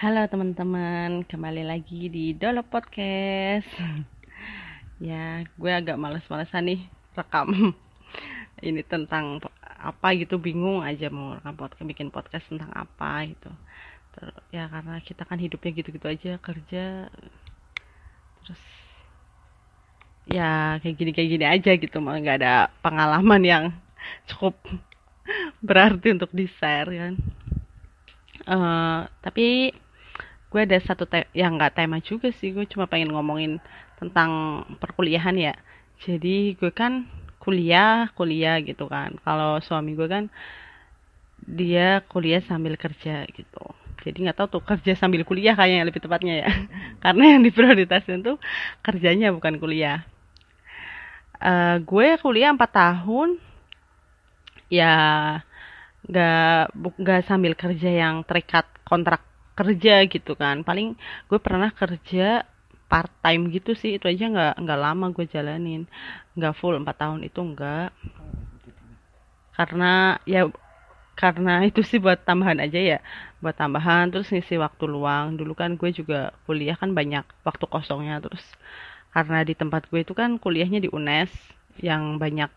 Halo teman-teman, kembali lagi di Dolo Podcast. ya, gue agak males-malesan nih rekam ini tentang apa gitu, bingung aja mau rekam podcast, bikin podcast tentang apa gitu. Ter ya karena kita kan hidupnya gitu-gitu aja, kerja terus ya kayak gini kayak gini aja gitu, malah nggak ada pengalaman yang cukup berarti untuk di share kan. Uh, tapi gue ada satu te yang nggak tema juga sih gue cuma pengen ngomongin tentang perkuliahan ya. Jadi gue kan kuliah kuliah gitu kan. Kalau suami gue kan dia kuliah sambil kerja gitu. Jadi nggak tahu tuh kerja sambil kuliah kayaknya lebih tepatnya ya. Karena yang diprioritasin tuh kerjanya bukan kuliah. Uh, gue kuliah empat tahun. Ya nggak nggak sambil kerja yang terikat kontrak kerja gitu kan. Paling gue pernah kerja part time gitu sih. Itu aja nggak nggak lama gue jalanin. Nggak full empat tahun itu enggak karena ya karena itu sih buat tambahan aja ya. Buat tambahan terus ngisi waktu luang. Dulu kan gue juga kuliah kan banyak waktu kosongnya. Terus karena di tempat gue itu kan kuliahnya di UNES yang banyak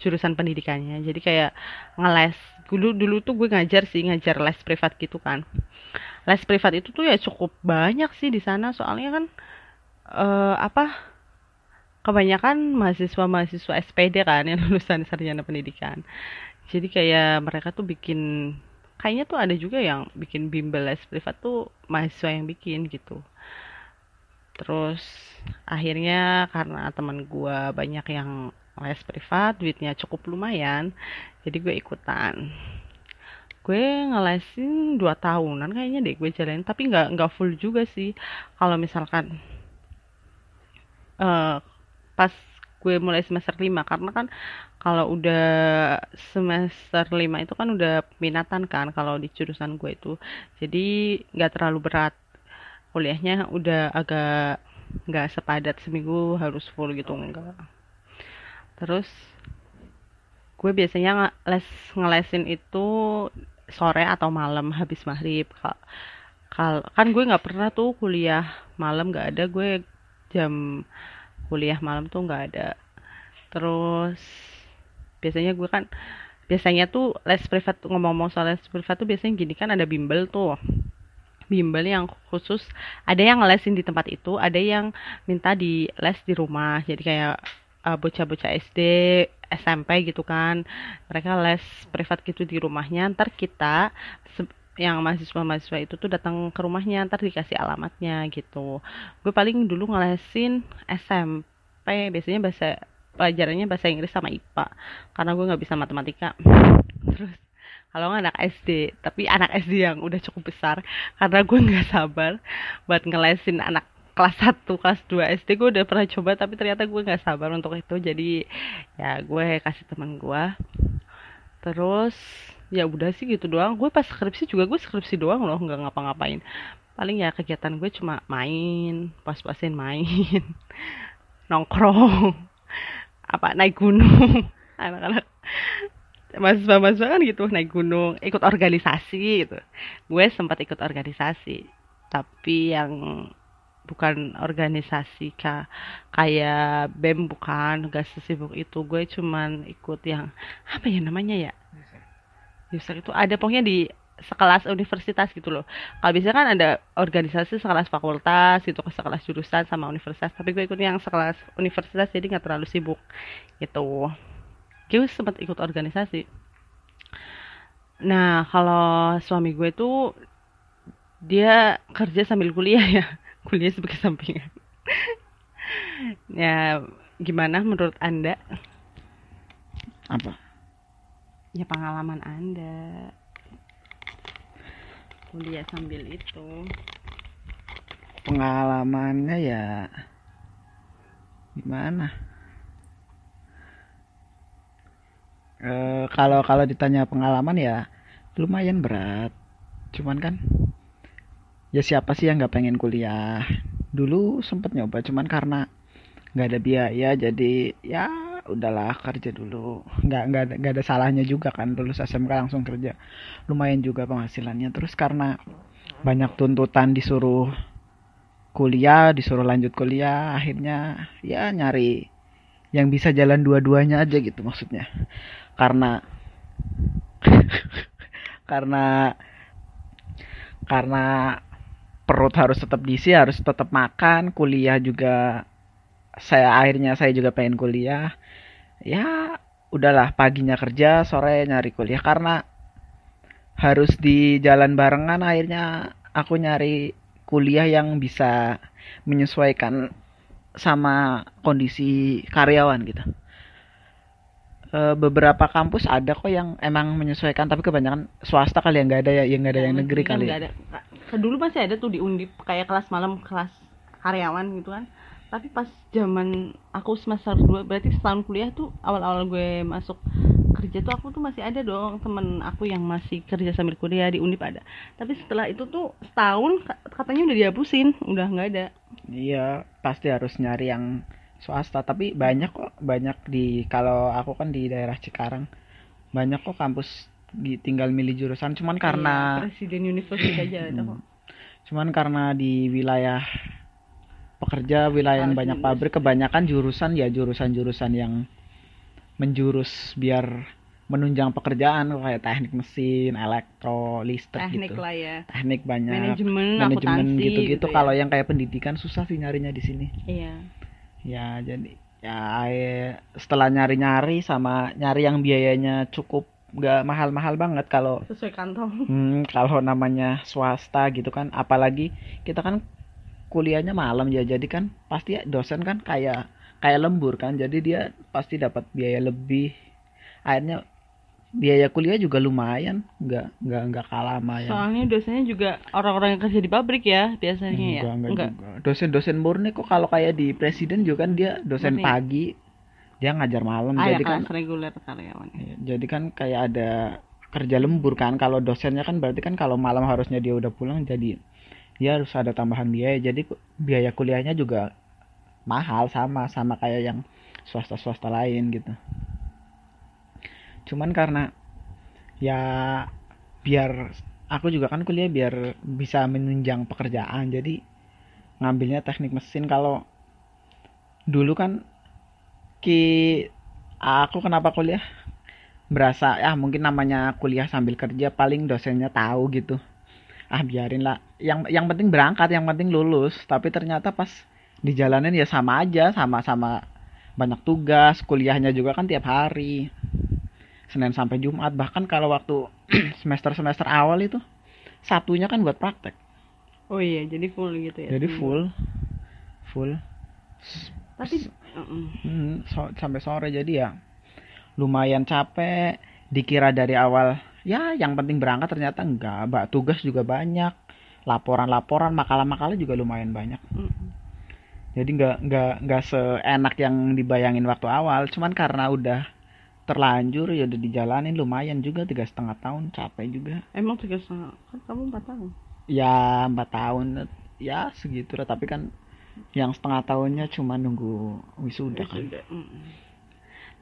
jurusan pendidikannya. Jadi kayak ngeles. Dulu dulu tuh gue ngajar sih ngajar les privat gitu kan. Les privat itu tuh ya cukup banyak sih di sana. Soalnya kan uh, apa kebanyakan mahasiswa-mahasiswa SPD kan yang lulusan sarjana pendidikan. Jadi kayak mereka tuh bikin kayaknya tuh ada juga yang bikin bimbel les privat tuh mahasiswa yang bikin gitu. Terus akhirnya karena teman gue banyak yang les privat duitnya cukup lumayan jadi gue ikutan. Gue ngelesin dua tahunan kayaknya deh gue jalanin tapi nggak nggak full juga sih. Kalau misalkan uh, pas gue mulai semester lima karena kan kalau udah semester lima itu kan udah minatan kan kalau di jurusan gue itu. Jadi nggak terlalu berat. Kuliahnya udah agak nggak sepadat seminggu harus full gitu enggak terus gue biasanya les ngelesin itu sore atau malam habis maghrib. Kal kan gue nggak pernah tuh kuliah malam nggak ada. Gue jam kuliah malam tuh nggak ada. Terus biasanya gue kan biasanya tuh les privat ngomong-ngomong soal les privat tuh biasanya gini kan ada bimbel tuh. Bimbel yang khusus ada yang ngelesin di tempat itu ada yang minta di les di rumah. Jadi kayak uh, bocah-bocah SD, SMP gitu kan. Mereka les privat gitu di rumahnya. Ntar kita yang mahasiswa-mahasiswa itu tuh datang ke rumahnya, ntar dikasih alamatnya gitu. Gue paling dulu ngelesin SMP, biasanya bahasa pelajarannya bahasa Inggris sama IPA karena gue nggak bisa matematika terus kalau anak SD tapi anak SD yang udah cukup besar karena gue nggak sabar buat ngelesin anak kelas 1, kelas 2 SD gue udah pernah coba tapi ternyata gue nggak sabar untuk itu. Jadi ya gue kasih teman gue terus ya udah sih gitu doang. Gue pas skripsi juga gue skripsi doang loh nggak ngapa-ngapain. Paling ya kegiatan gue cuma main pas-pasin main nongkrong apa naik gunung. Anak-anak mahasiswa-mahasiswa kan gitu naik gunung ikut organisasi gitu. Gue sempat ikut organisasi tapi yang bukan organisasi kah kayak BEM bukan gak sesibuk itu. Gue cuman ikut yang apa ya namanya ya? User itu ada pokoknya di sekelas universitas gitu loh. Kalau bisa kan ada organisasi sekelas fakultas gitu ke sekelas jurusan sama universitas. Tapi gue ikut yang sekelas universitas jadi nggak terlalu sibuk gitu. Gue sempat ikut organisasi. Nah kalau suami gue tuh dia kerja sambil kuliah ya kuliah sebagai sampingan. Ya gimana menurut anda? Apa? Ya pengalaman anda kuliah sambil itu. Pengalamannya ya gimana? E, kalau kalau ditanya pengalaman ya lumayan berat. Cuman kan ya siapa sih yang nggak pengen kuliah? Dulu sempet nyoba cuman karena nggak ada biaya jadi ya udahlah kerja dulu. Nggak nggak nggak ada salahnya juga kan lulus SMK langsung kerja. Lumayan juga penghasilannya. Terus karena banyak tuntutan disuruh kuliah disuruh lanjut kuliah akhirnya ya nyari yang bisa jalan dua-duanya aja gitu maksudnya. Karena karena karena perut harus tetap diisi harus tetap makan kuliah juga saya akhirnya saya juga pengen kuliah. Ya udahlah paginya kerja sore nyari kuliah. Karena harus di jalan barengan akhirnya aku nyari kuliah yang bisa menyesuaikan sama kondisi karyawan gitu beberapa kampus ada kok yang emang menyesuaikan tapi kebanyakan swasta kali yang nggak ada ya yang nggak ada yang negeri kan kali nggak ada. Dulu masih ada tuh di undip kayak kelas malam kelas karyawan gitu kan. Tapi pas zaman aku semester 2 berarti setahun kuliah tuh awal-awal gue masuk kerja tuh aku tuh masih ada dong temen aku yang masih kerja sambil kuliah di undip ada. Tapi setelah itu tuh setahun ka- katanya udah dihapusin udah nggak ada. Iya, pasti harus nyari yang swasta. Tapi banyak kok, banyak di kalau aku kan di daerah Cikarang, banyak kok kampus di, tinggal milih jurusan. Cuman karena, Iya, presiden university aja ada kok cuman karena di wilayah pekerja, wilayah yang Harus banyak pabrik, kebanyakan jurusan ya jurusan-jurusan yang menjurus biar menunjang pekerjaan kayak teknik mesin, elektro, listrik teknik gitu. lah ya Teknik banyak, manajemen manajemen akuntansi gitu-gitu. gitu ya. Kalau yang kayak pendidikan susah sih nyarinya di sini. iya Ya, jadi ya setelah nyari-nyari sama nyari yang biayanya cukup nggak mahal-mahal banget kalau sesuai kantong. Hmm, kalau namanya swasta gitu kan apalagi kita kan kuliahnya malam ya jadi kan pasti dosen kan kayak kayak lembur kan jadi dia pasti dapat biaya lebih. Akhirnya biaya kuliah juga lumayan nggak nggak nggak kalah sama yang soalnya dosennya juga orang-orang yang kerja di pabrik ya biasanya ya enggak, enggak, juga. Dosen-dosen murni kok kalau kayak di presiden juga kan dia dosen Murni. pagi, dia ngajar malam. ada jadi kan kelas reguler karyawan Iya, jadi kan kayak ada kerja lembur kan. Kalau dosennya kan berarti kan kalau malam harusnya dia udah pulang jadi dia harus ada tambahan biaya. Jadi biaya kuliahnya juga mahal sama sama kayak yang swasta-swasta lain gitu. Cuman karena ya biar aku juga kan kuliah biar bisa menunjang pekerjaan. Jadi ngambilnya teknik mesin. Kalau dulu kan ki aku kenapa kuliah? Berasa ya mungkin namanya kuliah sambil kerja paling dosennya tahu gitu. Ah biarin lah. Yang yang penting berangkat yang penting lulus. Tapi ternyata pas di jalanan ya sama aja sama-sama banyak tugas kuliahnya juga kan tiap hari Senin sampai Jumat bahkan kalau waktu semester semester awal itu Sabtunya kan buat praktek. Oh iya jadi full gitu ya? Jadi seminggu. full full. Tapi. Hmm, so- sampai sore. Jadi ya lumayan capek. Dikira dari awal ya yang penting berangkat ternyata enggak. Mbak tugas juga banyak. Laporan-laporan makalah-makalah juga lumayan banyak. Mm-mm. jadi nggak nggak nggak seenak yang dibayangin waktu awal. Cuman karena udah terlanjur ya udah dijalanin. Lumayan juga tiga setengah tahun. Capek juga. Emang tiga setengah kan kamu empat tahun? Ya empat tahun. Ya segitu lah tapi kan yang setengah tahunnya cuma nunggu wisuda kan.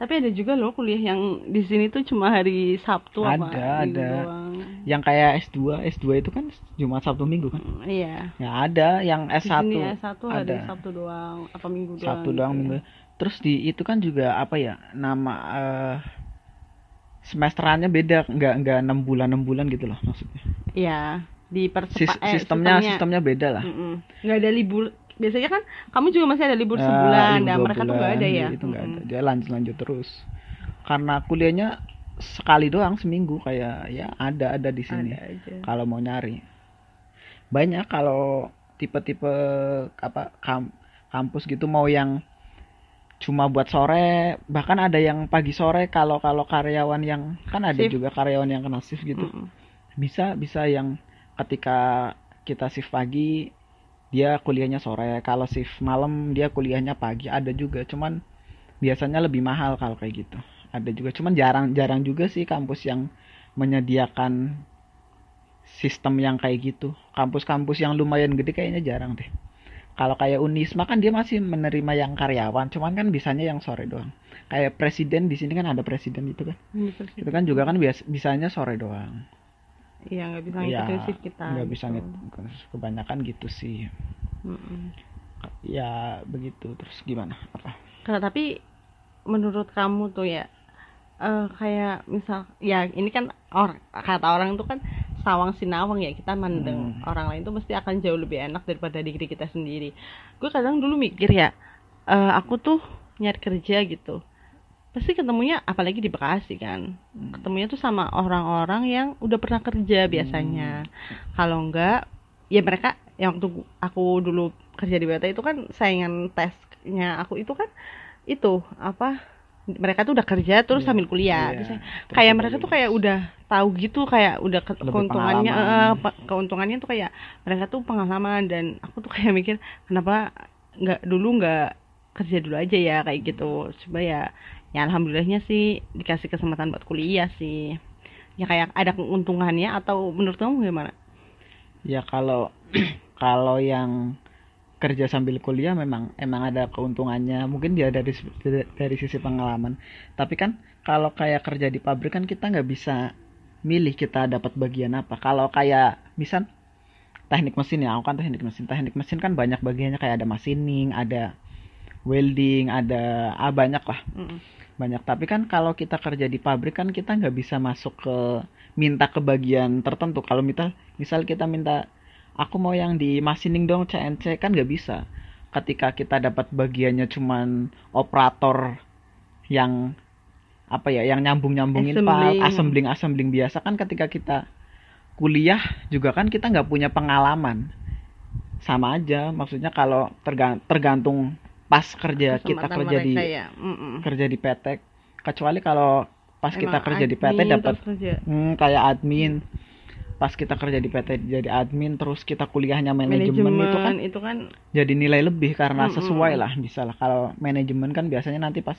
Tapi ada juga loh kuliah yang di sini tuh cuma hari Sabtu apa Ada, Minggu ada. doang. yang kayak S2 S2 itu kan Jumat Sabtu Minggu kan Mm, iya ya ada yang di S1 sini S1 hari ada. Sabtu doang apa Minggu doang Sabtu doang gitu. Minggu terus di itu kan juga apa ya nama eh, semesterannya beda nggak nggak enam bulan enam bulan gitu loh maksudnya iya di Sis- sistemnya sistemnya beda lah Mm-mm. nggak ada libur biasanya kan kamu juga masih ada libur Ya, sebulan libur dan mereka tuh nggak bulan, ada ya? Itu nggak ada. Mm-mm. dia lanjut lanjut terus. Karena kuliahnya sekali doang seminggu. Kayak ya ada ada di sini. Ada kalau mau nyari. Banyak kalau tipe-tipe apa kam- kampus gitu mau yang cuma buat sore. Bahkan ada yang pagi sore kalau kalau karyawan yang kan ada Shift. juga karyawan yang kena shift gitu. Mm-mm. bisa bisa yang ketika kita shift pagi dia kuliahnya sore kalau shift malam dia kuliahnya pagi ada juga. Cuman biasanya lebih mahal kalau kayak gitu. Ada juga cuman jarang jarang juga sih kampus yang menyediakan sistem yang kayak gitu. Kampus-kampus yang lumayan gede kayaknya jarang deh. Kalau kayak Unisma kan dia masih menerima yang karyawan cuman kan bisanya yang sore doang. Kayak presiden di sini kan ada presiden itu kan. Universitas. itu kan juga kan bias bisanya sore doang iya nggak bisa ya ngikutin shift kita nggak bisa gitu. ngit- kebanyakan gitu sih Mm-mm. ya begitu terus gimana apa Kalau tapi menurut kamu tuh ya eh kayak misal ya ini kan orang kata orang itu kan sawang sinawang ya kita mandeng Hmm. orang lain tuh mesti akan jauh lebih enak daripada diri kita sendiri. Gue kadang dulu mikir ya eh aku tuh nyari kerja gitu pasti ketemunya apalagi di Bekasi kan? Hmm. ketemunya tuh sama orang-orang yang udah pernah kerja biasanya. Kalau enggak ya mereka yang waktu aku dulu kerja di BT itu kan saingan tesnya aku itu kan itu apa mereka tuh udah kerja terus Iya, sambil kuliah. Iya. Terus kayak mereka tuh kayak udah tahu gitu kayak udah ke- Lebih keuntungannya eh, pe- keuntungannya tuh kayak mereka tuh pengalaman dan aku tuh kayak mikir kenapa nggak dulu nggak kerja dulu aja ya? Kayak gitu. Coba ya ya alhamdulillahnya sih dikasih kesempatan buat kuliah sih. Ya kayak ada keuntungannya atau menurut kamu gimana? Ya kalau kalau yang kerja sambil kuliah memang emang ada keuntungannya. Mungkin dia dari dari sisi pengalaman. Tapi kan kalau kayak kerja di pabrik kan kita nggak bisa milih kita dapat bagian apa. Kalau kayak misal teknik mesin ya aku kan teknik mesin. Teknik mesin kan banyak bagiannya. Kayak ada machining ada welding ada ah banyak lah. Mm-mm. Banyak. Tapi kan kalau kita kerja di pabrik kan kita nggak bisa masuk ke minta ke bagian tertentu. Kalau misal misal kita minta aku mau yang di machining dong CNC kan nggak bisa. Ketika kita dapat bagiannya cuman operator yang apa ya yang nyambung nyambungin Assembling. assembling assembling biasa kan ketika kita kuliah juga kan kita nggak punya pengalaman. Sama aja maksudnya kalau terga- tergantung pas kerja kita Kesempatan kerja di ya. Kerja di PT kecuali kalau pas kita Emang kerja di PT dapat hmm, kayak admin. Pas kita kerja di PT jadi admin terus kita kuliahnya manajemen, itu kan itu kan jadi nilai lebih karena Mm-mm. sesuai lah bisa lah. Kalau manajemen kan biasanya nanti pas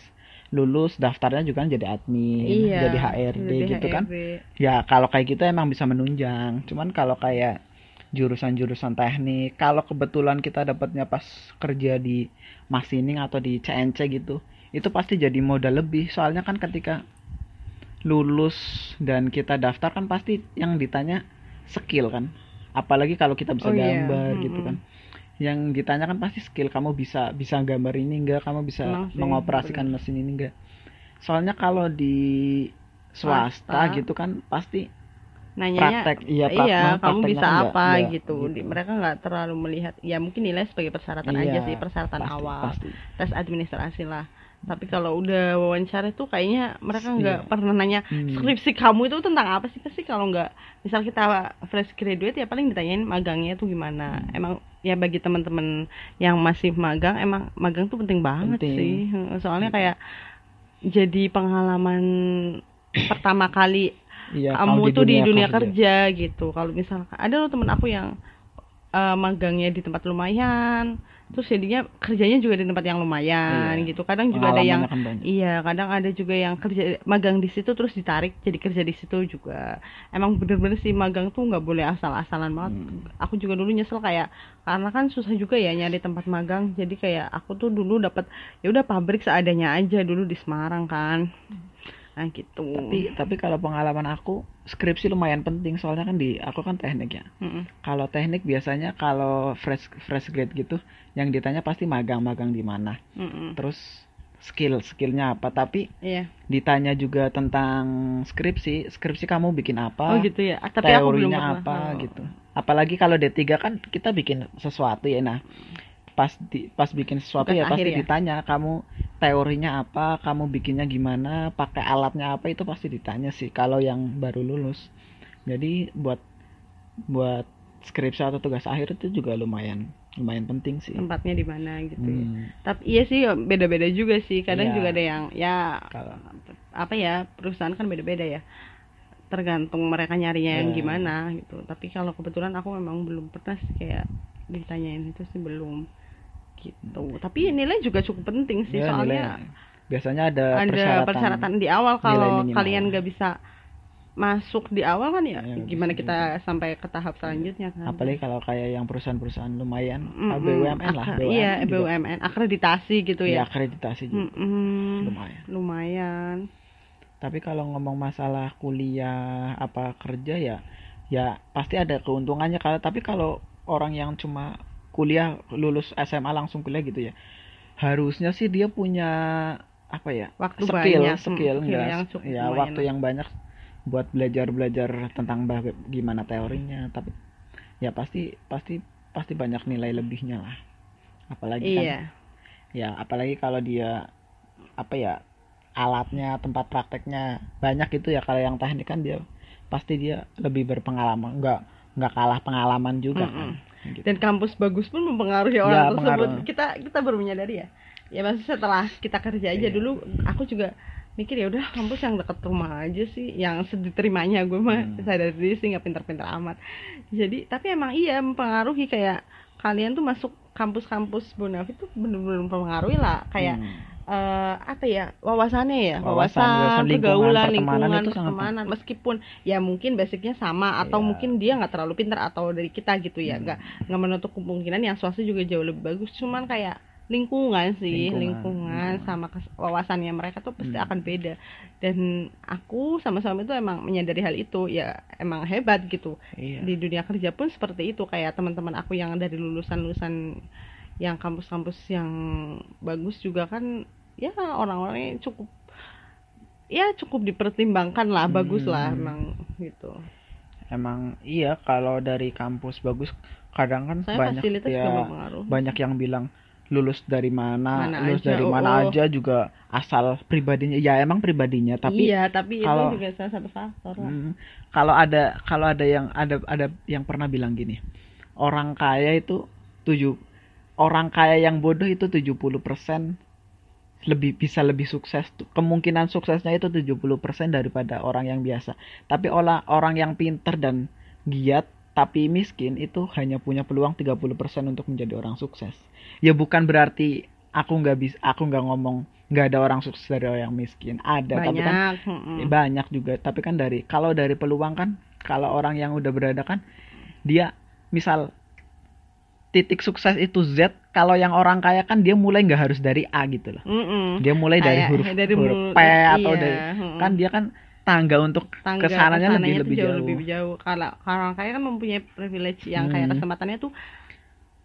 lulus daftarnya juga kan jadi admin iya jadi HRD jadi gitu kan. HRD. ya kalau kayak gitu emang bisa menunjang. Cuman kalau kayak jurusan-jurusan teknik kalau kebetulan kita dapatnya pas kerja di machining atau di CNC gitu itu pasti jadi modal lebih soalnya kan ketika lulus dan kita daftar kan pasti yang ditanya skill kan apalagi kalau kita bisa Oh, iya. gambar gitu Mm-mm. kan yang ditanya kan pasti skill kamu bisa bisa gambar ini enggak kamu bisa sih, mengoperasikan mesin ini enggak soalnya kalau di swasta, Swasta. gitu kan pasti nanyanya praktek iya iya memang kamu bisa apa nggak- nggak gitu. Di- mereka nggak terlalu melihat ya mungkin nilai sebagai persyaratan Iya, aja sih persyaratan pasti, awal pasti. tes administrasi lah tapi kalau udah wawancara tuh kayaknya mereka Iya. nggak pernah nanya Hmm. skripsi kamu itu tentang apa sih pasti kalau nggak misal kita fresh graduate ya paling ditanyain magangnya tuh gimana Hmm. emang ya bagi teman-teman yang masih magang emang magang tuh penting banget Penting. sih soalnya kayak jadi pengalaman pertama kali Iya, kamu tuh di dunia kerja, gitu. Kalau misalkan ada loh temen aku yang eh, magangnya di tempat lumayan terus jadinya kerjanya juga di tempat yang lumayan Iya. gitu. Kadang juga ada yang kan iya kadang ada juga yang kerja magang di situ terus ditarik jadi kerja di situ juga. Emang bener-bener sih magang tuh nggak boleh asal-asalan banget. Hmm. aku juga dulu nyesel kayak karena kan susah juga ya nyari tempat magang. Jadi kayak aku tuh dulu dapat ya udah pabrik seadanya aja dulu di Semarang kan nah gitu. Tapi tapi kalau pengalaman aku skripsi lumayan penting. Soalnya kan di aku kan teknik ya. Mm-mm. kalau teknik biasanya kalau fresh fresh grade gitu yang ditanya pasti magang-magang di mana. Mm-mm. terus skill skillnya apa. Tapi iya. ditanya juga tentang skripsi skripsi kamu bikin apa oh gitu ya. Ah, tapi aku belum teorinya apa Oh. gitu. Apalagi kalau D3 kan kita bikin sesuatu ya nah pas di, pas bikin sesuatu Tugas ya pasti ya? ditanya kamu teorinya apa kamu bikinnya gimana pakai alatnya apa itu pasti ditanya sih kalau yang baru lulus jadi buat buat skripsi atau tugas akhir itu juga lumayan lumayan penting sih tempatnya di mana gitu ya. Hmm, Tapi iya sih beda-beda juga sih. Kadang Iya. juga ada yang ya kalau apa ya perusahaan kan beda-beda ya. Tergantung mereka nyarinya yang Iya. gimana gitu. Tapi kalau kebetulan aku memang belum pernah sih kayak ditanyain itu sih belum gitu. Tapi nilai juga cukup penting sih ya, soalnya nilai. biasanya ada, ada persyaratan, persyaratan di awal kalau kalian nggak bisa masuk di awal kan ya Ya, gimana bisa kita sampai ke tahap selanjutnya kan. apalagi kalau kayak yang perusahaan-perusahaan lumayan Mm-mm. BUMN lah BUMN Iya, juga. BUMN akreditasi gitu ya ya. akreditasi juga Mm-mm. lumayan lumayan tapi kalau ngomong masalah kuliah apa kerja ya ya pasti ada keuntungannya kalau tapi kalau orang yang cuma kuliah lulus SMA langsung kuliah gitu ya. Harusnya sih dia punya apa ya Waktu skill banyak, skill skill enggak yang cukup ya lumayan waktu yang banyak buat belajar belajar tentang gimana teorinya tapi ya pasti pasti pasti banyak nilai lebihnya lah. Apalagi kan Iya. ya apalagi kalau dia apa ya alatnya tempat prakteknya banyak itu ya. Kalau yang teknik kan dia pasti dia lebih berpengalaman. Nggak nggak kalah pengalaman juga kan gitu. Dan kampus bagus pun mempengaruhi Ya, orang tersebut. pengaruh. Kita kita baru menyadari ya. Ya maksudnya setelah kita kerja aja Iya. dulu aku juga mikir ya udah kampus yang dekat rumah aja sih yang diterimanya gue mah Hmm. sadar diri sih nggak pintar-pintar amat jadi tapi emang iya mempengaruhi kayak kalian tuh masuk kampus-kampus Bonafit tuh bener-bener mempengaruhi lah kayak Hmm. Eh, apa ya wawasannya ya Wawasan, wawasan, lingkungan, pergaulan pertemanan lingkungan itu sangat pertemanan meskipun ya mungkin basicnya sama atau Iya. mungkin dia nggak terlalu pintar atau dari kita gitu ya Hmm. nggak nggak menutup kemungkinan yang swasta juga jauh lebih bagus cuman kayak lingkungan sih Lingkungan. lingkungan, Hmm. sama wawasannya mereka tuh pasti Hmm. akan beda dan aku sama suami itu emang menyadari hal itu ya emang hebat gitu iya di dunia kerja pun seperti itu kayak teman-teman aku yang dari lulusan-lulusan yang kampus-kampus yang bagus juga kan ya orang-orangnya cukup ya cukup dipertimbangkan lah bagus lah Hmm. emang gitu emang iya kalau dari kampus bagus kadang kan saya banyak ya banyak yang bilang lulus dari mana, Mana lulus aja, dari oh, mana oh. aja juga asal pribadinya ya emang pribadinya tapi iya tapi kalau- itu juga salah satu faktor lah Hmm, kalau ada kalau ada yang ada ada yang pernah bilang gini orang kaya itu tujuh orang kaya yang bodoh itu 70% lebih bisa lebih sukses. Kemungkinan suksesnya itu 70% daripada orang yang biasa. Tapi orang orang yang pinter dan giat tapi miskin itu hanya punya peluang 30% untuk menjadi orang sukses. Ya bukan berarti aku nggak bisa aku nggak ngomong nggak ada orang sukses dari orang yang miskin. Ada tapi kan banyak. Ya, banyak juga. Tapi kan dari kalau dari peluang kan kalau orang yang udah berada kan dia misal titik sukses itu Z kalau yang orang kaya kan dia mulai nggak harus dari A gitu loh Mm-mm. dia mulai dari Kayak huruf, dari huruf P atau iya, dari mm-mm. kan dia kan tangga untuk tangga ke sananya lebih ke sananya tuh lebih jauh, jauh. lebih jauh kalau orang kaya kan mempunyai privilege yang kayak Hmm. kesempatannya tuh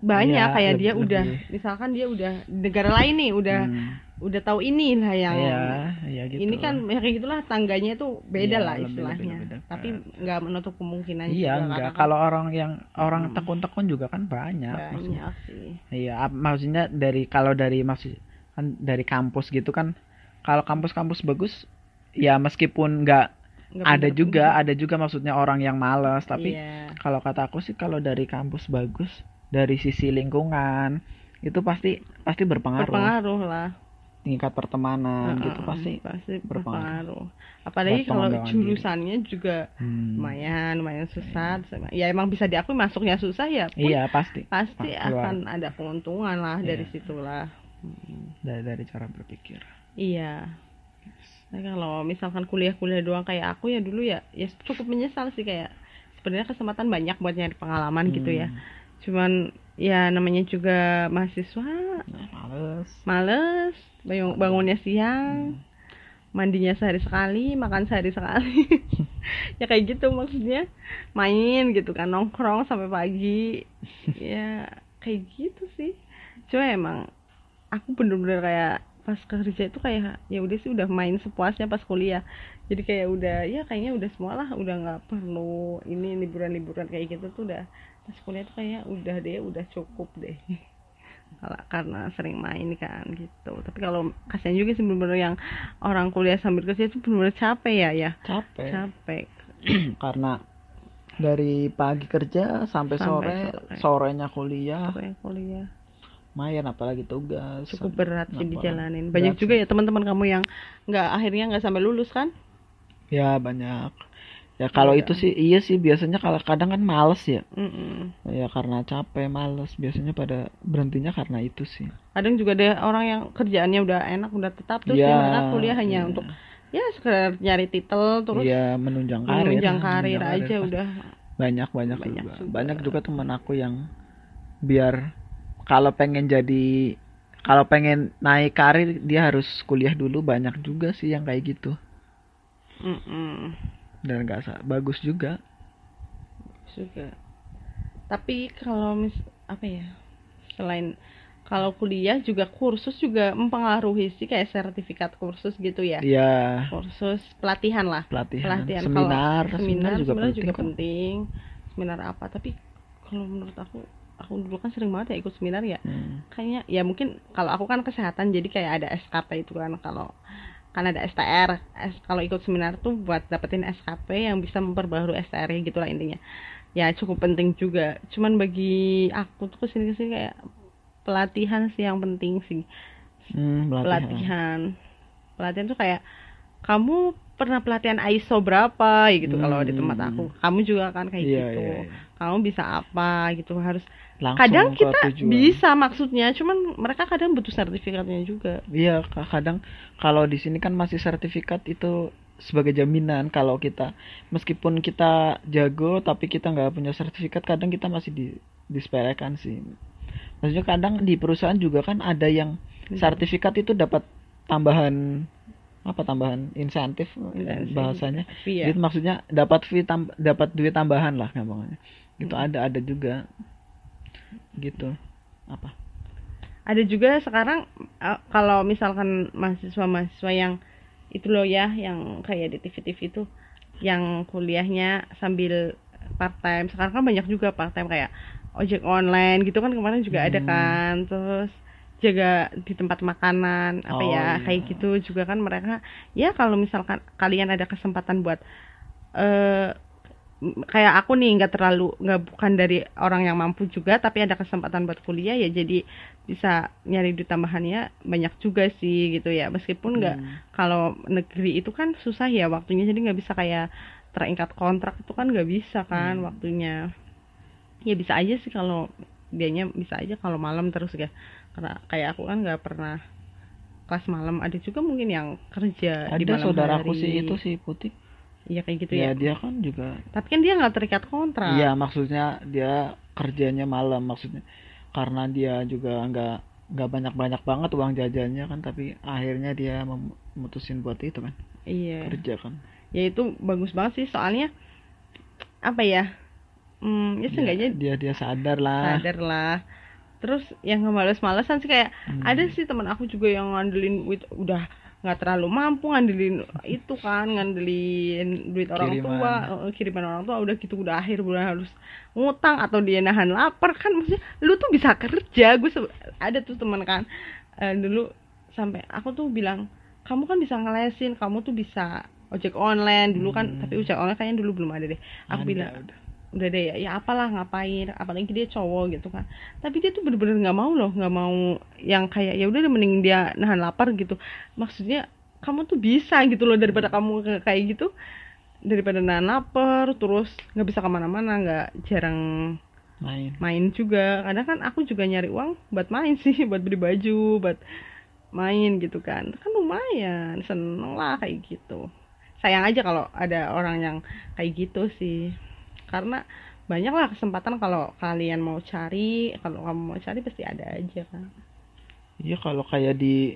banyak Iya, kayak lebih- dia udah lebih. misalkan dia udah negara lain nih udah Hmm, udah tahu ini lah yang iya iya gitu ini kan ya kayak gitulah tangganya tuh beda Iya, lah istilahnya lebih- lebih dekat. tapi nggak menutup kemungkinan iya enggak. kan kalau orang yang orang Hmm. tekun-tekun juga kan banyak, maksudnya. banyak sih. Iya, maksudnya dari kalau dari maksud kan dari kampus gitu kan, kalau kampus-kampus bagus, ya meskipun nggak ada juga, ada juga maksudnya orang yang malas, tapi iya. kalau kata aku sih kalau dari kampus bagus, dari sisi lingkungan itu pasti pasti berpengaruh, berpengaruh lah tingkat pertemanan Heeh, gitu pasti. pasti berpengaruh. apalagi kalau pengembangan diri. jurusannya juga Hmm, lumayan lumayan susah ya emang bisa diakui masuknya susah ya pun Iya pasti pasti Ah, keluar. akan ada keuntungan lah dari Iya. situlah Hmm, dari dari cara berpikir. iya nah, kalau misalkan kuliah-kuliah doang kayak aku ya dulu ya ya cukup menyesal sih kayak sebenarnya kesempatan banyak buat nyari pengalaman gitu ya Hmm, cuman ya namanya juga mahasiswa nah, males. males bangun- bangunnya siang mandinya sehari sekali makan sehari sekali. Ya kayak gitu maksudnya. Main gitu kan nongkrong sampai pagi. Ya kayak gitu sih. Cuma emang aku bener-bener kayak pas kerja itu kayak ya udah sih udah main sepuasnya pas kuliah. Jadi kayak udah ya kayaknya udah semua lah udah nggak perlu ini liburan-liburan kayak gitu tuh udah. Pas kuliah tuh kayak udah deh udah cukup deh karena sering main kan gitu. Tapi kalau kasihan juga sih bener-bener yang orang kuliah sambil kerja itu bener-bener capek ya ya. Capek. capek. Karena dari pagi kerja sampai, Sampai sore, sore. sorenya kuliah, Capek kuliah. Main apalagi tugas. cukup berat sih dijalanin. Banyak Berat juga ya teman-teman kamu yang nggak akhirnya nggak sampai lulus kan? Ya banyak. Ya kalau Iya. itu sih iya sih biasanya kalau kadang kan males ya. Mm-mm. Ya karena capek, males. Biasanya pada berhentinya karena itu sih. kadang juga ada orang yang kerjaannya udah enak udah tetap terus Iya, ya mereka kuliah hanya iya. untuk ya sekedar nyari titel terus Iya menunjang karir. menunjang karir menunjang aja karir. udah Banyak banyak, Banyak juga. juga. Banyak juga teman aku yang biar kalau pengen jadi kalau pengen naik karir dia harus kuliah dulu banyak juga sih yang kayak gitu Mm-mm. Dan nggak bagus juga. Juga. Tapi kalau mis apa ya selain kalau kuliah juga kursus juga mempengaruhi sih kayak sertifikat kursus gitu ya. Iya. Kursus pelatihan lah. Pelatihan, pelatihan. Seminar kalau seminar juga sebenarnya penting juga kok. penting. Seminar apa? Tapi kalau menurut aku aku dulu kan sering banget ya ikut seminar ya. Hmm. kayaknya ya mungkin kalau aku kan kesehatan jadi kayak ada SKP itu kan. Kalau kan ada STR kalau ikut seminar tuh buat dapetin SKP yang bisa memperbaharui STR gitu lah intinya. Ya cukup penting juga. Cuman bagi aku tuh ke sini ke sini kayak pelatihan sih yang penting sih. Hmm, pelatihan. pelatihan. Pelatihan tuh kayak kamu pernah pelatihan ISO berapa? gitu kalau di tempat Hmm. aku. Kamu juga kan kayak Iya, gitu. iya, iya. kamu bisa apa gitu. Harus Langsung kadang kita tujuan. bisa maksudnya cuman mereka kadang butuh sertifikatnya juga Iya, ka- kadang kalau di sini kan masih sertifikat itu sebagai jaminan kalau kita meskipun kita jago tapi kita nggak punya sertifikat kadang kita masih di disepelekan sih. Maksudnya kadang di perusahaan juga kan ada yang sertifikat itu dapat tambahan apa tambahan insentif bahasanya. Iya. Gitu maksudnya dapat fee tam- dapat duit tambahan lah gampangnya. Gitu ada ada juga. Gitu. Apa? ada juga sekarang eh, kalau misalkan mahasiswa-mahasiswa yang itu loh ya yang kayak di TV-TV itu yang kuliahnya sambil part time sekarang kan banyak juga part time kayak ojek online gitu kan kemarin juga ada Hmm. kan terus jaga di tempat makanan apa Oh, ya iya. kayak gitu juga kan mereka ya kalau misalkan kalian ada kesempatan buat eh m- kayak aku nih nggak terlalu nggak bukan dari orang yang mampu juga tapi ada kesempatan buat kuliah ya jadi bisa nyari duit tambahannya banyak juga sih gitu ya meskipun nggak Hmm. kalau negeri itu kan susah ya waktunya jadi nggak bisa kayak terikat kontrak itu kan nggak bisa kan Hmm. waktunya ya bisa aja sih kalau dianya bisa aja kalau malam terus ya karena kayak aku kan nggak pernah kelas malam ada juga mungkin yang kerja di Ada malam saudaraku hari. sih itu sih putih. Iya kayak gitu ya ya dia kan juga tapi kan dia nggak terikat kontrak Iya, maksudnya dia kerjanya malam maksudnya. Karena dia juga nggak nggak banyak-banyak banget uang jajannya kan, tapi akhirnya dia mem- memutusin buat itu kan, iya kerja kan. ya itu bagus banget sih soalnya apa ya hmm, ya seenggaknya dia dia sadar lah. sadar lah terus yang males-malesan sih kayak Hmm. ada sih teman aku juga yang ngandelin udah nggak terlalu mampu ngandelin itu kan ngandelin duit orang Kiriman. tua eh, kiriman orang tua udah gitu udah akhir bulan harus ngutang atau dia nahan lapar kan maksudnya lu tuh bisa kerja gue ada tuh teman kan eh, dulu sampai aku tuh bilang kamu kan bisa ngelesin kamu tuh bisa ojek online dulu kan Hmm. tapi ojek online kayaknya dulu belum ada deh aku Ada, bilang udah. Udah deh ya, ya apalah ngapain apalagi dia cowok gitu kan. Tapi dia tuh bener-bener nggak mau loh nggak mau yang kayak ya udah deh, mending dia nahan lapar gitu. Maksudnya kamu tuh bisa gitu loh daripada kamu ke- kayak gitu. Daripada nahan lapar terus nggak bisa ke mana-mana nggak jarang main. main juga. Kadang kan aku juga nyari uang buat main sih buat beli baju buat main gitu kan. Kan lumayan seneng lah kayak gitu. Sayang aja kalau ada orang yang kayak gitu sih karena banyak lah kesempatan kalau kalian mau cari kalau kamu mau cari pasti ada aja kan Iya kalau kayak di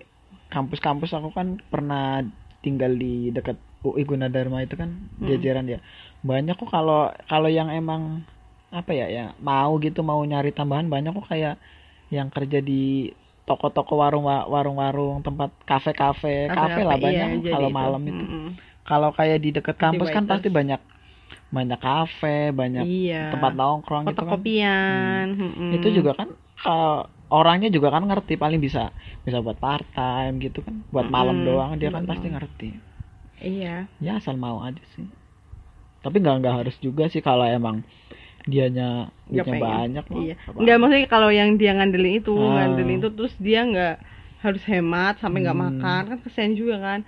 kampus-kampus aku kan pernah tinggal di dekat UI Gunadarma itu kan Hmm. jajaran ya. Banyak kok kalau kalau yang emang apa ya ya mau gitu mau nyari tambahan banyak kok kayak yang kerja di toko-toko warung warung-warung tempat kafe-kafe kafe lah banyak iya, kalau malam itu. Mm-mm. Kalau kayak di dekat kampus kan pasti banyak banyak kafe, banyak iya tempat nongkrong gitu kan. fotokopian mm-mm. Itu juga kan kalau orangnya juga kan ngerti paling bisa bisa buat part time gitu kan. Buat malam Mm-mm, doang dia kan pasti malam. ngerti. iya Ya asal mau aja sih. Tapi nggak nggak harus juga sih kalau emang dianya duitnya banyak mah, Iya. nggak Enggak maksudnya kalau yang dia ngandelin itu, Ah. ngandelin itu terus dia nggak harus hemat sampai nggak Hmm. makan kan kesian juga kan.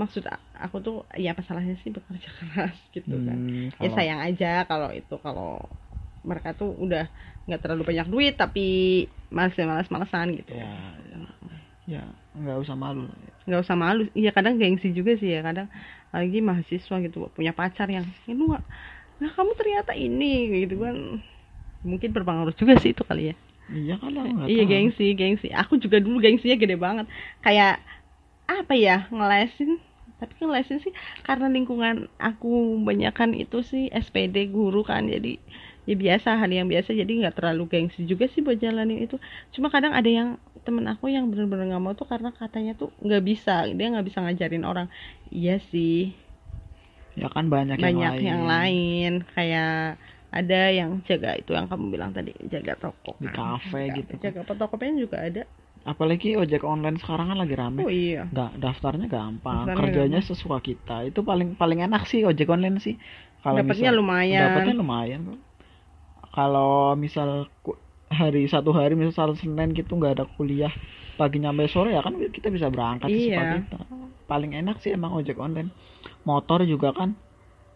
Maksud aku tuh ya apa salahnya sih bekerja keras gitu kan. Hmm, Ya kalau- sayang aja kalau itu kalau mereka tuh udah nggak terlalu banyak duit tapi malas-malas-malesan gitu. ya, ya, ya nggak usah malu. nggak usah malu iya kadang gengsi juga sih ya kadang lagi mahasiswa gitu punya pacar yang ini nggak nah kamu ternyata ini gitu kan mungkin berpengaruh juga sih itu kali ya Iya kalau nggak iya tahu. gengsi gengsi aku juga dulu gengsinya gede banget kayak apa ya ngelesin tapi kan ngelesin sih karena lingkungan aku banyakan itu sih SPD guru kan jadi ya biasa hal yang biasa jadi nggak terlalu gengsi juga sih buat jalanin itu. Cuma kadang ada yang temen aku yang bener-bener nggak mau tuh karena katanya tuh nggak bisa dia nggak bisa ngajarin orang. Iya sih. Ya kan banyak, banyak yang lain. yang lain kayak ada yang jaga itu yang kamu bilang tadi jaga toko Di kan. kafe Jaga- gitu kan. jaga Tokopedia juga ada apalagi ojek online sekarang kan lagi rame. Oh iya. Nggak daftarnya gampang Daftarnya kerjanya gampang. sesuka kita. Itu paling paling enak sih ojek online sih. Kalau dapatnya misal- lumayan. dapatnya lumayan. Kalau misal hari satu hari misal senin gitu nggak ada kuliah pagi nyampe sore ya kan kita bisa berangkat Iya. kita paling enak sih emang ojek online. Motor juga kan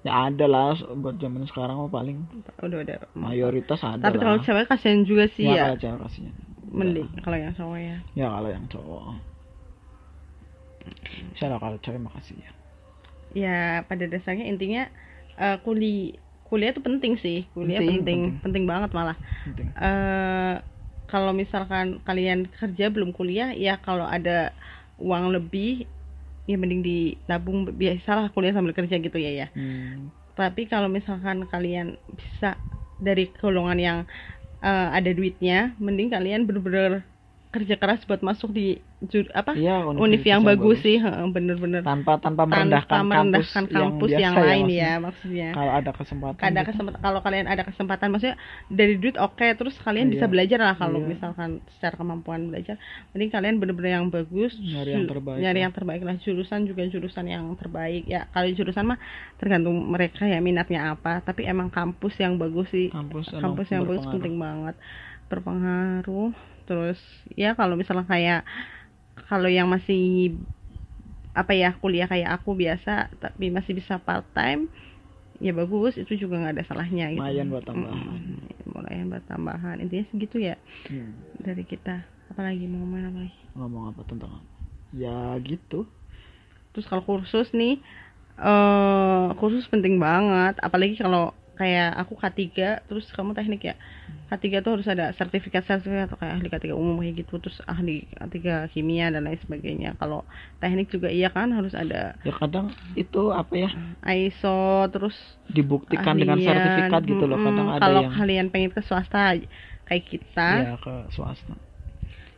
ya ada lah buat zaman sekarang mah paling udah udah. mayoritas ada tapi kalau cewek kasihan juga sih ya, ya, kalau cewek kasihnya mending kalau yang cowok ya. Ya kalau yang cowok. Lah kalau cewek makasih ya. Ya pada dasarnya intinya eh, kuli kuliah itu penting sih. Kuliah Penting, penting penting. penting, banget malah. Penting. Eh kalau misalkan kalian kerja belum kuliah ya kalau ada uang lebih ya mending ditabung. Biasalah kuliah sambil kerja gitu ya ya. Hmm. tapi kalau misalkan kalian bisa dari golongan yang eh, ada duitnya mending kalian bener-bener kerja keras buat masuk di jur- apa iya univ universitas yang bagus sih heeh, bener-bener tanpa tanpa merendahkan, tanpa merendahkan kampus yang, biasa lain maksudnya. ya maksudnya kalau ada kesempatan ada gitu. kesempatan kalau kalian ada kesempatan maksudnya dari duit oke terus kalian bisa Iya. belajar lah kalau Iya. misalkan secara kemampuan belajar mending kalian bener-bener yang bagus Nyari yang terbaik nyari lah. yang terbaik lah jurusan juga jurusan yang terbaik ya kalau jurusan mah tergantung mereka ya minatnya apa tapi emang kampus yang bagus sih kampus kampus yang bagus penting banget berpengaruh terus ya kalau misalnya kayak kalau yang masih apa ya kuliah kayak aku biasa tapi masih bisa part time ya bagus itu juga nggak ada salahnya gitu. Lumayan buat tambahan. Lumayan buat tambahan. Intinya segitu ya Hmm. dari kita. Apalagi mau ngomongin apa lagi ngomong apa tentang apa? Ya gitu. Terus kalau kursus nih eh kursus penting banget. Apalagi kalau kayak aku K3 terus kamu teknik ya? K3 tuh harus ada sertifikat sertifikat atau kayak ahli K3 umum kayak gitu terus ahli K3 kimia dan lain sebagainya. Kalau teknik juga iya kan harus ada ya kadang itu apa ya? ISO terus dibuktikan dengan ahlian. sertifikat gitu loh kadang Mm-mm, ada kalau yang kalian pengen ke swasta kayak kita. Ya ke swasta.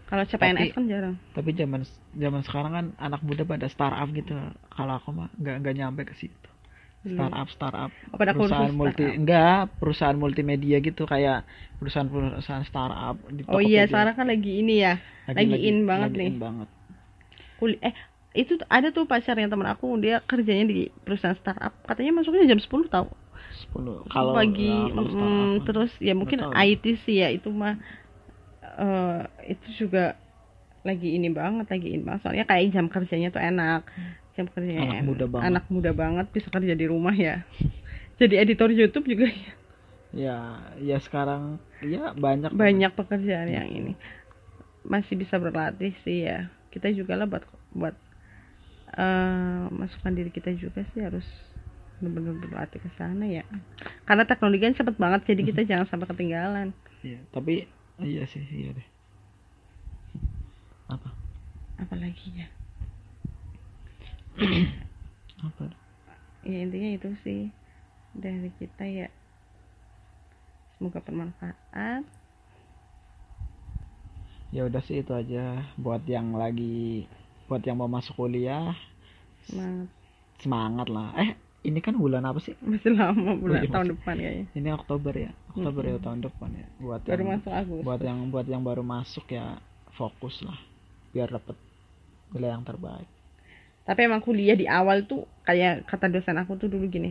Kalau CPNS Tapi- kan jarang. tapi zaman zaman sekarang kan anak muda pada startup gitu. Kalau aku mah nggak nggak nyampe ke situ. Startup startup. Oh, pada perusahaan kursus multi startup. enggak perusahaan multimedia gitu kayak perusahaan perusahaan startup di oh iya Tokopedia. sekarang kan lagi ini ya lagi in banget lagi nih. in banget. Kul eh itu ada tuh pacarnya temen aku dia kerjanya di perusahaan startup. Katanya masuknya jam 10 tau. 10 kalau pagi ya, kalau mm, terus ya mungkin tahu. IT sih ya itu mah eh itu juga lagi ini banget lagi in banget. Soalnya kayak jam kerjanya tuh enak kerjanya Anak enak. muda banget. anak muda banget bisa kerja di rumah ya. Jadi editor YouTube juga ya. ya ya sekarang ya banyak. Banyak pekerjaan yang ini. Masih bisa berlatih sih ya. Kita juga lah buat buat eh masukkan diri kita juga sih harus benar-benar berlatih ke sana ya. Karena teknologi kan cepet banget jadi kita jangan sampai ketinggalan. Iya, tapi iya sih iya deh. Apa? Apalagi ya apa? Ya intinya itu sih. Dari kita ya semoga bermanfaat. Ya udah sih itu aja. Buat yang lagi buat yang mau masuk kuliah semangat semangat lah. Eh ini kan bulan apa sih? Masih lama bulan Oh, iya, tahun masih. depan kayaknya. Ini Oktober ya? Oktober ya tahun depan ya. Buat baru yang masuk Agustus. buat yang buat yang baru masuk ya fokus lah. Biar dapet nilai yang terbaik tapi emang kuliah di awal tuh kayak kata dosen aku tuh dulu gini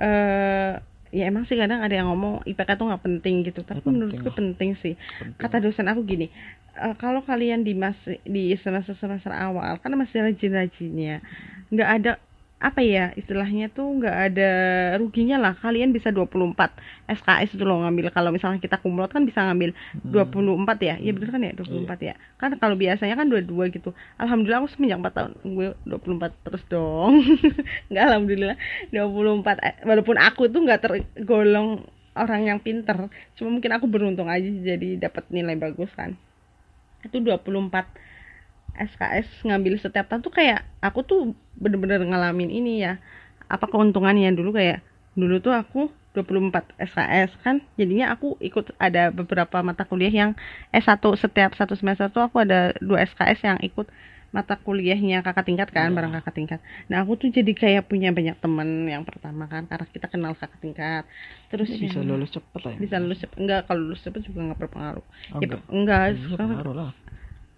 eh ya emang sih kadang ada yang ngomong IPK tuh nggak penting gitu tapi penting menurutku lah. penting sih Penting. kata dosen aku gini eh, kalau kalian di mas di semester semester awal kan masih rajin-rajinnya nggak ada apa ya istilahnya tuh nggak ada ruginya lah. Kalian bisa 24 SKS itu loh ngambil. Kalau misalnya kita kumlot kan bisa ngambil Hmm. 24 ya. Iya bener kan ya? 24 ya? Kan kalau biasanya kan 22 gitu. Alhamdulillah aku semenjak 4 tahun gue 24 terus dong. Nggak alhamdulillah. 24 Eh, walaupun aku tuh nggak tergolong orang yang pinter cuma mungkin aku beruntung aja jadi dapat nilai bagus kan. Itu 24 SKS ngambil setiap tahun tuh kayak aku tuh bener-bener ngalamin ini ya. Apa keuntungannya dulu kayak dulu tuh aku 24 SKS kan. Jadinya aku ikut ada beberapa mata kuliah yang S1 setiap satu semester tuh aku ada dua SKS yang ikut mata kuliahnya kakak tingkat kan Iya. bareng kakak tingkat. Nah aku tuh jadi kayak punya banyak temen yang pertama kan karena kita kenal kakak tingkat. Terus bisa yang- lulus cepet lah ya. Bisa lulus cepet. Enggak kalau lulus cepet juga nggak berpengaruh. Oh, ya, enggak. Enggak bisa karena- pengaruh lah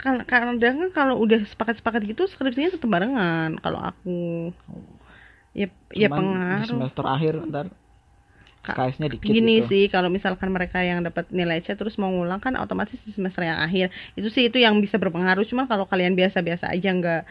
kadang kan kalau udah sepakat-sepakat gitu skripsinya tetap barengan kalau aku. Ya ya Cuman di pengaruh. semester akhir ntar KS-nya dikit gini gitu. sih kalau misalkan mereka yang dapat nilai C terus mau ngulang kan otomatis di semester yang akhir. Itu sih itu yang bisa berpengaruh. Cuma kalau kalian biasa-biasa aja nggak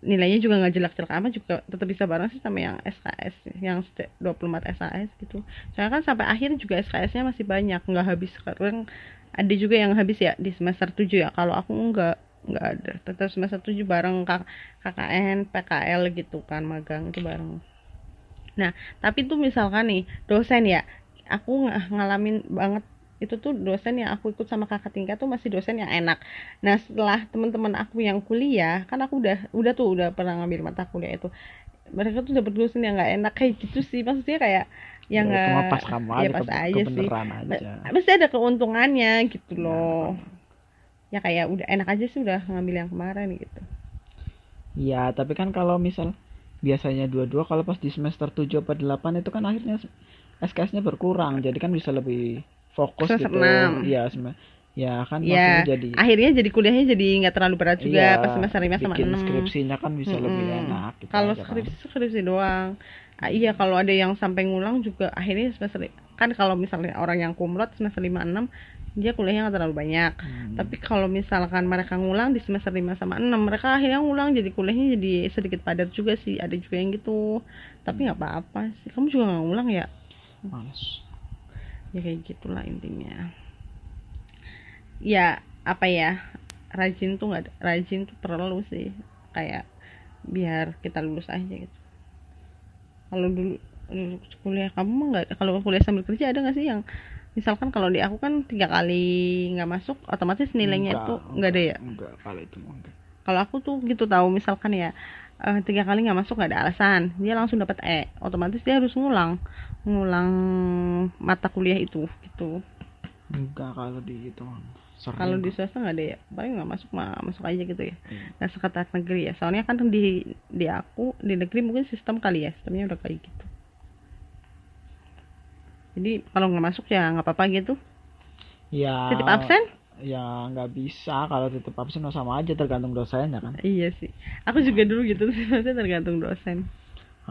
nilainya juga nggak jelek-jelek amat juga tetap bisa bareng sih sama yang SKS yang seti- 24 SKS gitu. Soalnya kan sampai akhir juga SKS-nya masih banyak nggak habis. Sekarang ada juga yang habis ya di semester 7 ya. Kalau aku nggak nggak ada. Tetap semester 7 bareng KKN PKL gitu kan magang itu bareng. Nah tapi tuh misalkan nih dosen ya. Aku ng- ngalamin banget. Itu tuh dosen yang aku ikut sama kakak tingkat tuh masih dosen yang enak. Nah setelah teman-teman aku yang kuliah kan aku udah udah tuh udah pernah ngambil mata kuliah itu. Mereka tuh dapet dosen yang nggak enak. Kayak gitu sih. Maksudnya kayak Ya, nggak pas kamu ya aja, pas ke- aja sih aja. pasti ada keuntungannya gitu Nah, loh ya kayak udah enak aja sih udah ngambil yang kemarin gitu Ya, tapi kan kalau misal biasanya dua-dua kalau pas di semester 7 apa 8 itu kan akhirnya SKS-nya berkurang. Jadi kan bisa lebih fokus Semester gitu. enam. Iya, sem- ya kan ya jadi akhirnya jadi kuliahnya jadi nggak terlalu berat juga iya, pas semester 5 sama 6 skripsinya kan bisa lebih Mm-mm. enak gitu kalau aja kan. skripsi skripsi doang Ah, iya kalau ada yang sampai ngulang juga akhirnya semester kan kalau misalnya orang yang kumlot semester 5 6 dia kuliahnya nggak terlalu banyak. Hmm. tapi kalau misalkan mereka ngulang di semester 5 sama 6 mereka akhirnya ngulang jadi kuliahnya jadi sedikit padat juga sih. Ada juga yang gitu. Tapi nggak apa-apa sih. Kamu juga nggak ngulang ya? Males. ya kayak gitulah intinya. Ya apa ya rajin tuh nggak rajin tuh perlu sih. Kayak biar kita lulus aja gitu kalau dulu dulu kuliah kamu nggak kalau kuliah sambil kerja ada nggak sih yang misalkan kalau di aku kan tiga kali nggak masuk otomatis nilainya Enggak, tuh nggak ada ya Enggak, kalau itu enggak. kalau aku tuh gitu tahu misalkan ya eh, tiga kali nggak masuk nggak ada alasan dia langsung dapat E otomatis dia harus ngulang ngulang mata kuliah itu gitu Enggak kalau di itu. Sering kalau di swasta nggak ada ya? Paling nggak masuk mah masuk aja gitu ya. Iya. nggak seketat negeri ya. Soalnya kan di di aku di negeri mungkin sistem kali ya sistemnya udah kayak gitu. Jadi kalau nggak masuk ya nggak apa-apa gitu. Ya. titip absen? Ya nggak bisa. Kalau tetap absen sama aja tergantung dosennya kan. iya sih. Aku juga dulu gitu maksudnya tergantung dosen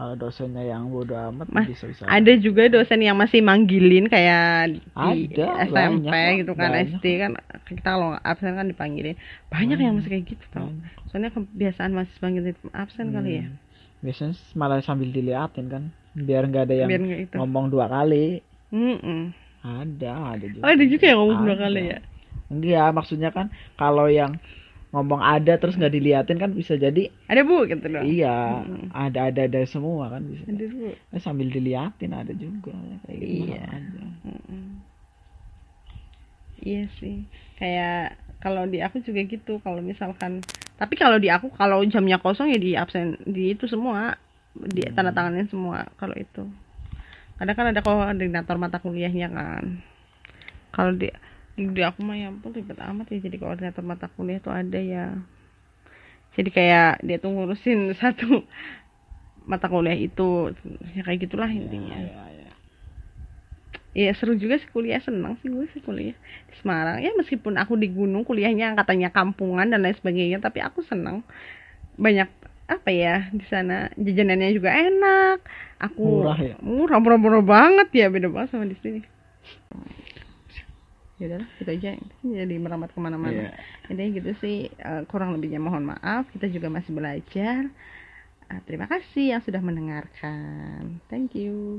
Kalau dosennya yang bodo amat Mas, bisa bisa. ada juga dosen yang masih manggilin kayak di Ada, SMP banyak, gitu kan banyak. SD kan kita kalau absen kan dipanggilin banyak yang masih kayak gitu tau soalnya kebiasaan masih panggilin absen kali ya Hmm. Biasanya malah sambil diliatin kan, biar nggak ada yang biar nggak itu ngomong dua kali. Mm-mm. Ada, ada juga. oh ada juga yang ngomong dua Ada. kali ya Enggak, maksudnya kan kalau yang ngomong ada terus nggak diliatin kan bisa jadi ada bu gitu loh. Iya ada ada ada semua kan bisa. Ada bu. Eh, sambil diliatin ada juga kayak gitu Iya. aja. Mm-mm. iya sih. Kayak kalau di aku juga gitu. Kalau misalkan tapi kalau di aku kalau jamnya kosong ya di absen di itu semua. Di Hmm. tanda tanganin semua kalau itu. Kadang kan ada koordinator mata kuliahnya kan. Kalau di di aku mah ya ampun ribet amat ya jadi koordinator mata kuliah tuh ada ya. Jadi kayak dia tuh ngurusin satu mata kuliah itu ya kayak gitulah intinya. Ya, ya, ya. Iya seru juga sih kuliah senang sih gue sih kuliah. Di Semarang ya meskipun aku di gunung kuliahnya katanya kampungan dan lain sebagainya tapi aku senang. Banyak apa ya di sana jajanannya juga enak. Aku Murah ya? murah murah murah banget ya beda banget sama di sini ya udah gitu aja. Jadi merambat ke mana-mana. Iya. intinya gitu sih eh, kurang lebihnya mohon maaf. Kita juga masih belajar. Eh, terima kasih yang sudah mendengarkan. Thank you